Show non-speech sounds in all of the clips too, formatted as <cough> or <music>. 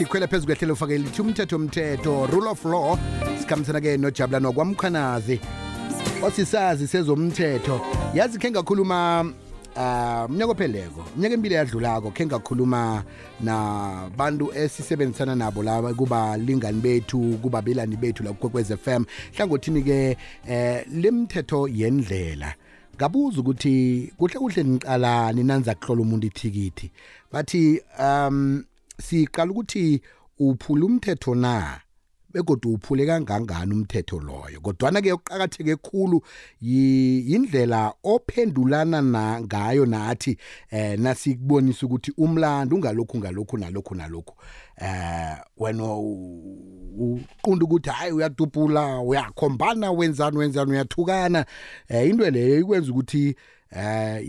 sikhwele phezu kwehlelo ufake lithi umthetho umthetho rule of law. Sikhambisana-ke nojabulano kwamkhanazi osisazi sezomthetho. Yazi khe ngakhuluma uh mnyaka opheleko mnyaka empilo yadlulako khe ngakhuluma nabantu esisebenzisana nabo la kubalingani bethu kubabelani bethu la kukwekwez FM hlangothini-ke eh lemthetho yendlela ngabuza ukuthi kuhle kuhle niqalani nanza kuhlola umuntu ithikithi. Bathi um siqala ukuthi uphula umthetho na? Begodwa uphule kangangani umthetho loyo? Kodwana-ke uqakatheke khulu yindlela ophendulana na ngayo nathi eh nasikubonisa ukuthi umlando ungalokhu ngalokhu nalokhu nalokhu. Eh wena uqunda ukuthi hayi uyadubula uyakhombana wenzani wenzani uyathukana. Eh into leyo ikwenza ukuthi eh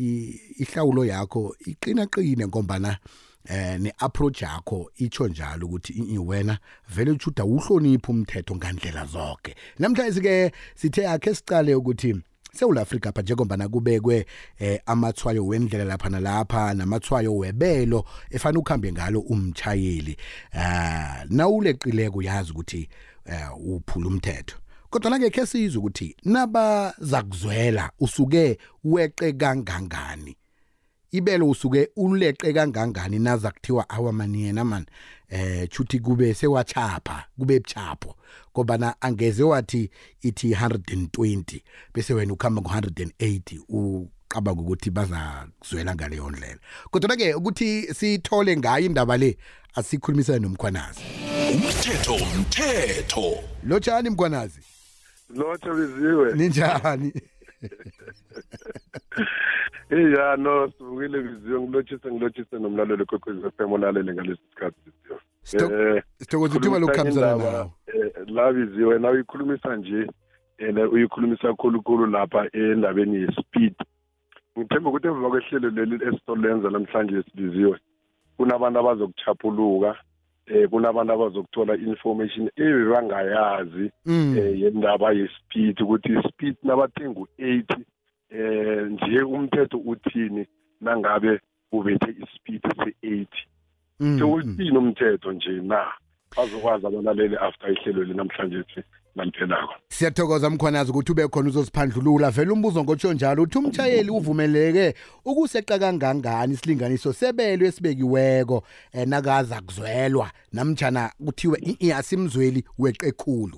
ihlawulo yakho iqina qine ngombana eh ne-approach yakho itsho njalo ukuthi wena vele utshuda uhloniphe umthetho ngandlela zonke namhlanje ke sithe akhe sicale ukuthi South Africa apha njengoba kubekwe eh, amathwayo wendlela lapha nalapha namathwayo webelo efana ukhambe ngalo umchayeli eh nawuleqileko uyazi ukuthi eh, uphula umthetho. Kodwa ke ke sizwe ukuthi naba zakuzwela usuke weqe kangangani? Ibelo usuke uleqe kangangani naza kuthiwa awamaniyena man eh chuthi kube sewachapha kube buchapho ngoba na angeze wathi ithi 120 bese wena ukhamba ngo180 uqaba ukuthi bazakuzwela ngaleyo ndlela. Kodwa ke ukuthi sithole ngayo indaba le asikhulumisane nomkhwanazi. Umthetho umthetho. Lotshani mkhwanazi. Lotho biziwe. Ninjani? Iya no sivukile biziwe ngilotshise ngilotshise nomlaleli kwekwezi FM olalele ngalesi sikhathi biziwe sithokoza ithuba lokukhambisana nawo la biziwe na uyikhulumisa nje and uyikhulumisa khulukhulu lapha endabeni ye-speed. Ngithemba ukuthi emva kwehlelo leli esitolenza namhlanje sibiziwe kunabantu abazokuchaphuluka eh kunabantu abazokuthola information ebebangayazi eh yendaba ye-speed ukuthi i-speed nabathenga u-80 eh nje umthetho uthini nangabe ubethe ispeed se-80 sewuthini umthetho nje na? Bazokwazi abalaleli after ihlelo linamhlanje naliphelako siyathokoza mkhwanazi ukuthi ube khona uzosiphandlulula. Vele umbuzo ngotsho njalo uthi umtshayeli uvumeleke ukuseqa kangangani isilinganiso sebelo esibekiweko eh, nakaza kuzwelwa? Namtshana kuthiwe asimzweli weqe khulu.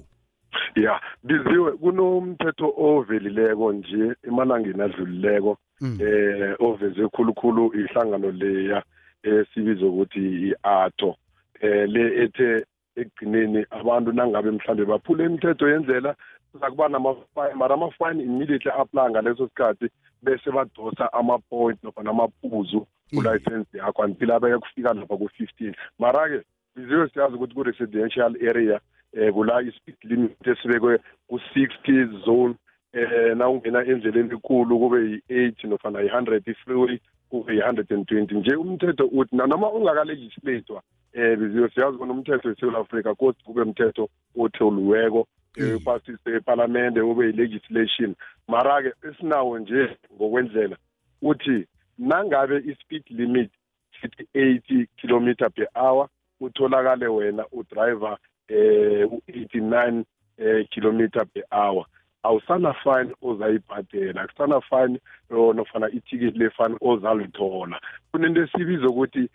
Ya biziwe kunomthetho ovelileko nje emalangeni adlulileko eh oveze khulukhulu ihlangano leya esibiza ukuthi i-ato eh le ethe ekugcineni abantu nangabe mhlambe baphula imithetho yendlela kuzakuba namafine mara amafine immediately apply ngaleso sikhathi bese badosa ama-point nofana amaphuzu kulicense yakho until abeke kufika lapha ku-fifteen. Mara-ke biziwe siyazi ukuthi ku-residential area eh kula i-speed limit esibekwe ku-60 zone eh na ungena endleleni enkulu kube yi-8 nofana yi-100 i-freeway kube yi-120 nje umthetho uthi nanoma ungakalegislatwa eh biziwe siyazi bona umthetho weSouth Africa kodwa kube umthetho otholiweko epasise eparlamente ube yi-legislation. Mara-ke esinawo nje ngokwendlela uthi nangabe i-speed limit sithi 80 kilometer per hour utholakale wena udriver eh u-89 eh kilometer per hour. Awusana fine ozayibhadela akusana fine nofana ithikithi lefine ozalithola. Kunento esibiza ukuthi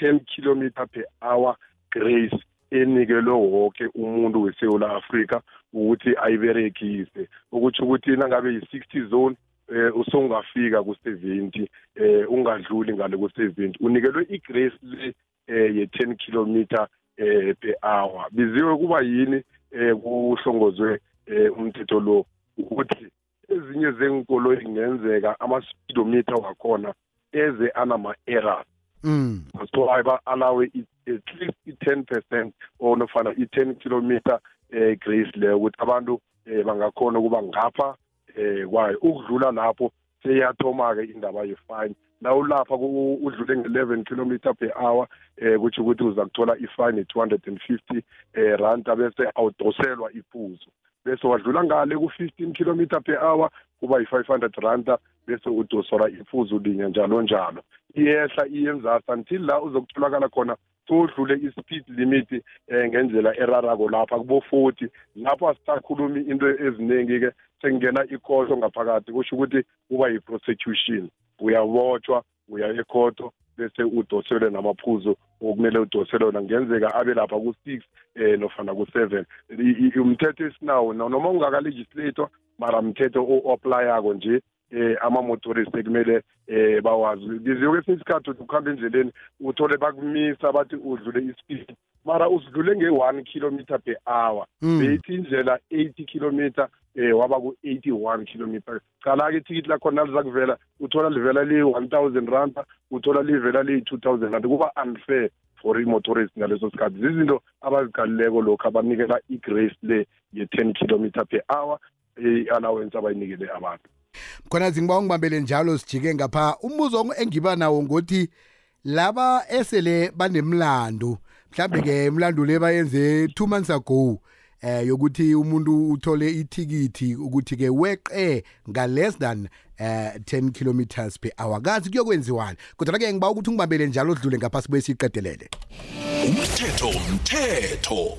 10 kilometer per hour grace enikelwe wonke umuntu weSouth Africa ukuthi ayiberekise ukuthi ukuthi nangabe yi-60 zone eh usongafika ku70 eh ungadluli ngale ku70 unikelwe igrace le eh ye10 kilometer eh per hour. Biziwe kuba yini eh kuhlongozwe eh umthetho lo? Ukuthi ezinye zenkolo ingenzeka ama speedometer wakhona eze anama errors mm so ayba allow it at least i10% or nofana i10 kilometer eh grace le ukuthi abantu eh bangakhona kuba ngapha eh kwayo ukudlula lapho seyathoma ke indaba ye-fine. Nawulapha udlule nge-11 kilometer per hour eh kuthi ukuthi uza kuthola ifine ye-250 eh rand bese awudoselwa iphuzo bese wadlula ngale ku-15 kilometer per hour kuba yi-500 randa bese udoselwa iphuzo linye njalo njalo. Iyehla iye enzasi until la uzokutholakala khona sodlule i-speed limit eh ngendlela erarako lapha kubo 40 lapho asisakhulumi into eziningi ke sekungena ikhoto ngaphakathi kusho ukuthi kuba yi-prosecution. Uyabotshwa uya ekhoto bese udoselwe namaphuzu okumele udoselwe wona. Kungenzeka abe lapha ku-six eh nofana ku-seven. Umthetho esinawo noma ungaka-legislator mara mthetho o-aplayako nje eh ama-motorist ekumele eh bawazi. Biziwe kwesinye isikhathi uthi ukuhamba endleleni uthole bakumisa bathi udlule ispeed. Mara usidlule nge-one kilometer per hour. Mm. beyithi indlela eighty kilometer eh waba ku-eighty-one kilometer. Cala-ke ithikithi lakhona liza kuvela uthola livela liyi-one thousand rand uthola livela liyi-two thousand rand. Kuba unfair for i-motorist ngaleso sikhathi. Zizinto abaziqalileko lokhu abanikela i-grace le ye-ten kilometer per hour. I-allowance abayinikele abantu. Khona zingiba ungibambele njalo sijike ngapha. Umbuzo engiba nawo ngothi laba esele banemlando mhlambe ke imlando le bayenze 2 months ago eh yokuthi umuntu uthole ithikithi ukuthi ke weqe nga less than eh 10 kilometers per hour. Kazi kuyokwenziwani kodwa ke ngiba ukuthi ungibambele njalo udlule ngapha sibuye siqedelele umthetho umthetho.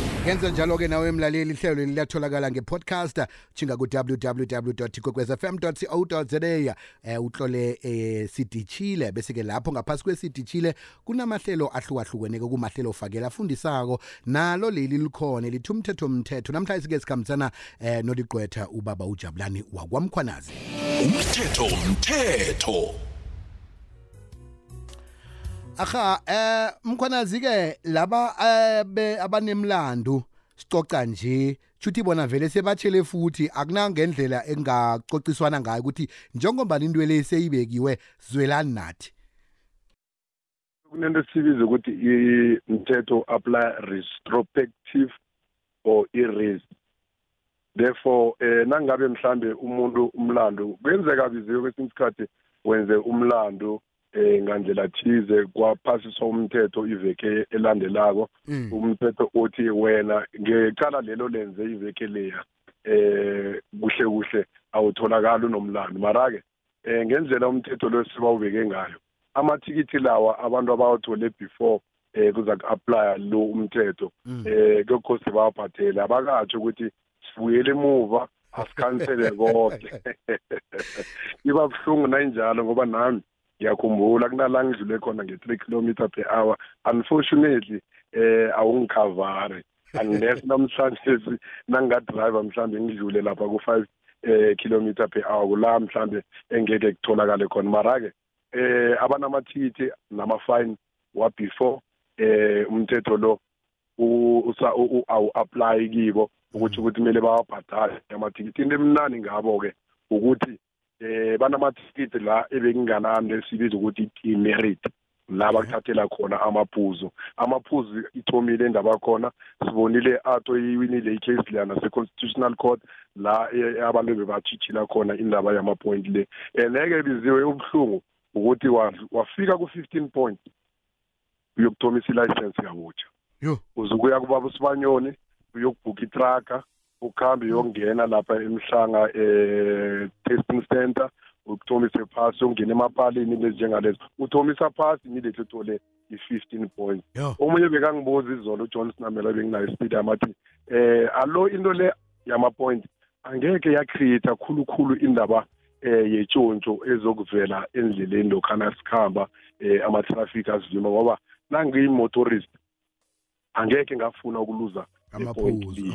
Yenza njalo ke nawe emlaleli ihlelo liyatholakala ngepodcast chinga ku www.ikwekwezfm.co.za eh uhlole eh sidichile bese ke lapho ngaphasi kwesidichile kunamahlelo ahlukahlukeneke kumahlelo ofakela afundisako. Nalo leli likhona lithi umthetho umthetho namhlanje sike sikhambisana eh noligqwetha ubaba ujabulani wakwamkhwanazi. Umthetho umthetho Aha eh mkhwanazi ke laba eh, abanemlando sicoca nje chuthi bona vele sebatshele futhi akunangendlela engacociswana ngayo ukuthi njengoba into le seyibekiwe zwelani nathi? Kunento esibiza ukuthi umthetho apply retrospective or erase therefore eh nangabe mhlambe umuntu umlando kwenzeka biziwe kwesinye isikhathi wenze umlando eh ngandlela thize kwaphasiswa umthetho iveke elandelako Mm. umthetho othi wena ngecala lelo lenze iveke leya eh kuhle kuhle awutholakala unomlando mara ke eh ngendlela umthetho lo sibawubeke ngayo amathikithi lawa abantu abawathole before eh kuza ku-apply lo umthetho Mm. eh kokhosi bawabhathele abakatsho ukuthi sibuyele emuva asikhansele konke <laughs> <laughs> iba buhlungu nayinjalo ngoba nami ngiyakhumbula kunala ngidlule khona nge-three kilometer per hour. Unfortunately eh awungikhavare unless namhlanje nangingadriver mhlambe ngidlule lapha ku-five eh kilometer per hour kula mhlambe engeke kutholakale khona. Mara-ke eh abanamathikithi nama-fine wa-before eh umthetho lo awu-apply kibo ukuthi ukuthi kumele bawabhadale amathikithi into emnani ngabo-ke ukuthi eh banamathikithi la ebekunganani esibiza ukuthi i-merit la bakuthathela khona amaphuzu. Amaphuzu ithomile indaba khona sibonile ato iwinile icase leyana se-constitutional court la eh, abantu bebatshitshila khona indaba yamapoint le. And-ke biziwe ubuhlungu ukuthi wa- wafika ku-fifteen point uyokuthomisa ilicense yabutsha uzukuya kubaba usibanyoni uyokubhuka itraka ukhambe uyongena lapha emhlanga eh testing center ukuthomise phasi ungena emapalini lezinjengalezo uthomisa phasi immediately uthole i-15 points. Omunye bekangibuza izolo ujohn sinamela benginayo ispeed amathi eh alo into le yama-point angeke yacreate khulukhulu indaba eh yetshontsho ezokuvela endleleni lokhana sikhamba eh ama-traffic asivima ngoba nangiyi-motorist angeke ngafuna ukuluza amaphuzu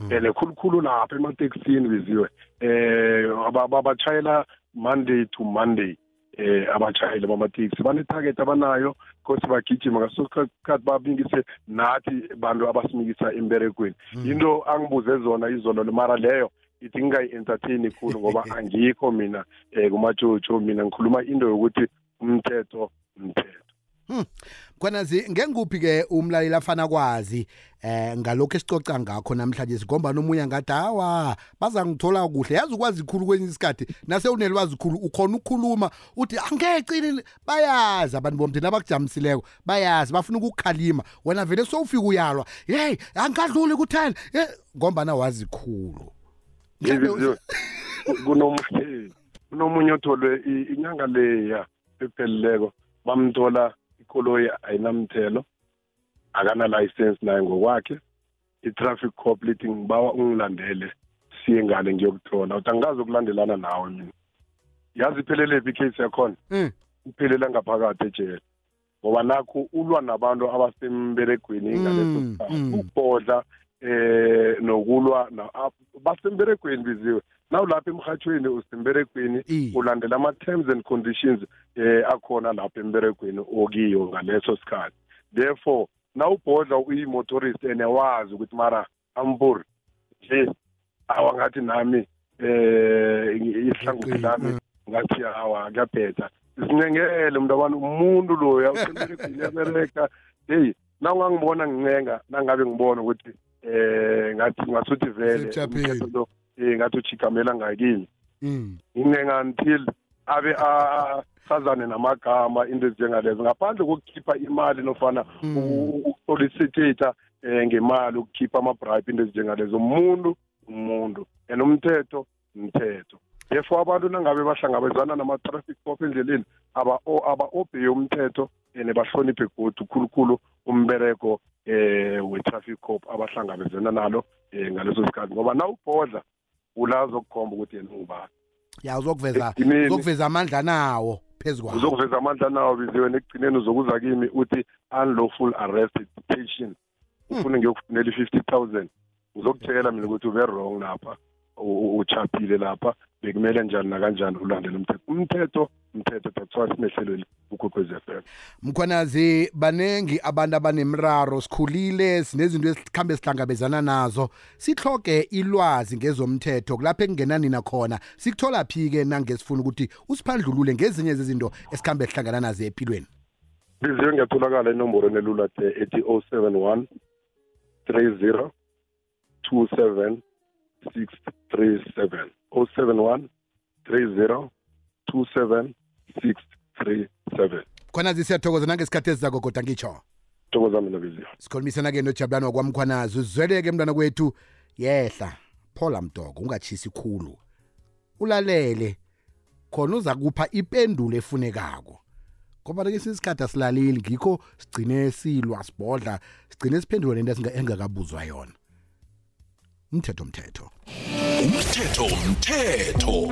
linye. mm, mm. and khulukhulu lapha ematekisini biziwe. Eh aba- abatshayela monday to monday eh abatshayeli bamateksi. Banetarget abanayo kose bagijima ngaso sikhathi babingise nathi bantu abasimikisa emberegweni. Into angibuze zona izolo mara leyo ithi ngingayi-entertain khulu ngoba <laughs> angikho mina um kumatshotsho mina. Ngikhuluma into yokuthi umthetho umthetho. Khona zi ngenguphi ke umlaleli afana kwazi eh ngalokho esicoca ngakho namhlanje? Sigomba nomunye ngathi hawa bazangithola kuhle. Yazi ukwazi ikhulu kwenye isikhathi nase unelwazi ikhulu ukhona ukukhuluma uthi angecini bayazi abantu bomthini abakujamisileko bayazi bafuna ukukhalima wena vele sowufika uyalwa. Hey angadluli kuthani Eh, ngomba na wazi ikhulu Ngibiziwe. kunomunye kunomunye otholwe i- inyanga leya epheleleko bamthola ikoloyi ayinamthelo akana license naye ngokwakhe. I-traffic cop lithi ngibawa ungilandele siye ngale ngiyokuthola. Uthi angazi ukulandelana nawe mina. Yazi iphelelепhi icase yakhona? Mm. iphelela ngaphakathi ejele. Ngoba nakho ulwa nabantu abasemberegweni ngaleso Mm, sikhathi. Mm. ukubhodla eh nokulwa na- ab- basemberegweni biziwe. Nawulapha emhathweni usemberegweni Iye. ulandela ama-terms and conditions eh akhona lapha emberegweni okiyo ngaleso sikhathi therefore nawubhodla uyi-motorist and wazi ukuthi mara amburi nje awangathi nami eh ihlangothi lami ngathi hawa kuyabheda sincengele mntu abantu umuntu loya usemberegweni yabereka heyi na ungangibona ngincenga nangabe ngibona ukuthi eh ngathi ngasuthi vele Sejaphile. umthetho lo eh ngathi uchigamela ngakini. Mm. ngincenga until abe asazane namagama into ezinjengalezo. Ngaphandle kokukhipha imali nofana Mm. ukusolicitata um ngemali ukukhipha ama-bribe into ezinjengalezo. Umuntu umuntu. And umthetho mthetho therefore abantu nangabe bahlangabezana nama-traffic cop endleleni aba-obheye umthetho and bahloniphe godu khulukhulu umbereko eh we-traffic cop abahlangabezana nalo um ngaleso sikhathi. Ngoba na ubhodla ulazi okukhomba ukuthi yena ungubani ya uzokuveza uzokuveza amandla nawo phezu kwawo uzokuveza amandla nawo biziwe nekugcineni uzokuza kimi uthi unlawful arrest detention ufune ngiyokufunela i-fifty thousand ngizokutshela mina ukuthi ube wrong lapha uchaphile lapha bekumele njani nakanjani ulandele umthetho umthetho umthetho that's why sinehlelweni ukhokhwezi f m. Mkhwanazi banengi abantu abanemraro sikhulile sinezinto esikhambe sihlangabezana nazo. Sihloge ilwazi ngezomthetho kulapho ekungenanina khona. Sikuthola phi-ke nangesifuna ukuthi usiphandlulule ngezinye zezinto esikhambe sihlangana nazo empilweni biziwe ngiyatholakala enomborweni elula te ethi o seven one three zero two seven six three seven. o seven one three zero two seven six three seven. Khwanazi siyathokoza nangesikhathi ezizako kodwa ngitsho. Thokoza mina biziwe sikhulumisana-ke nojabulani wakwamkhwanazi uzweleke mntwana kwethu. Yehla phola mdoko ungatshisi khulu. Ulalele khona uza kupha ipendulo efunekako. Ngoba ke isikhathi asilaleli ngikho sigcine silwa sibhodla sigcine siphendula lento esinga- engakabuzwa yona. Umthetho mthetho. Umthetho mthetho.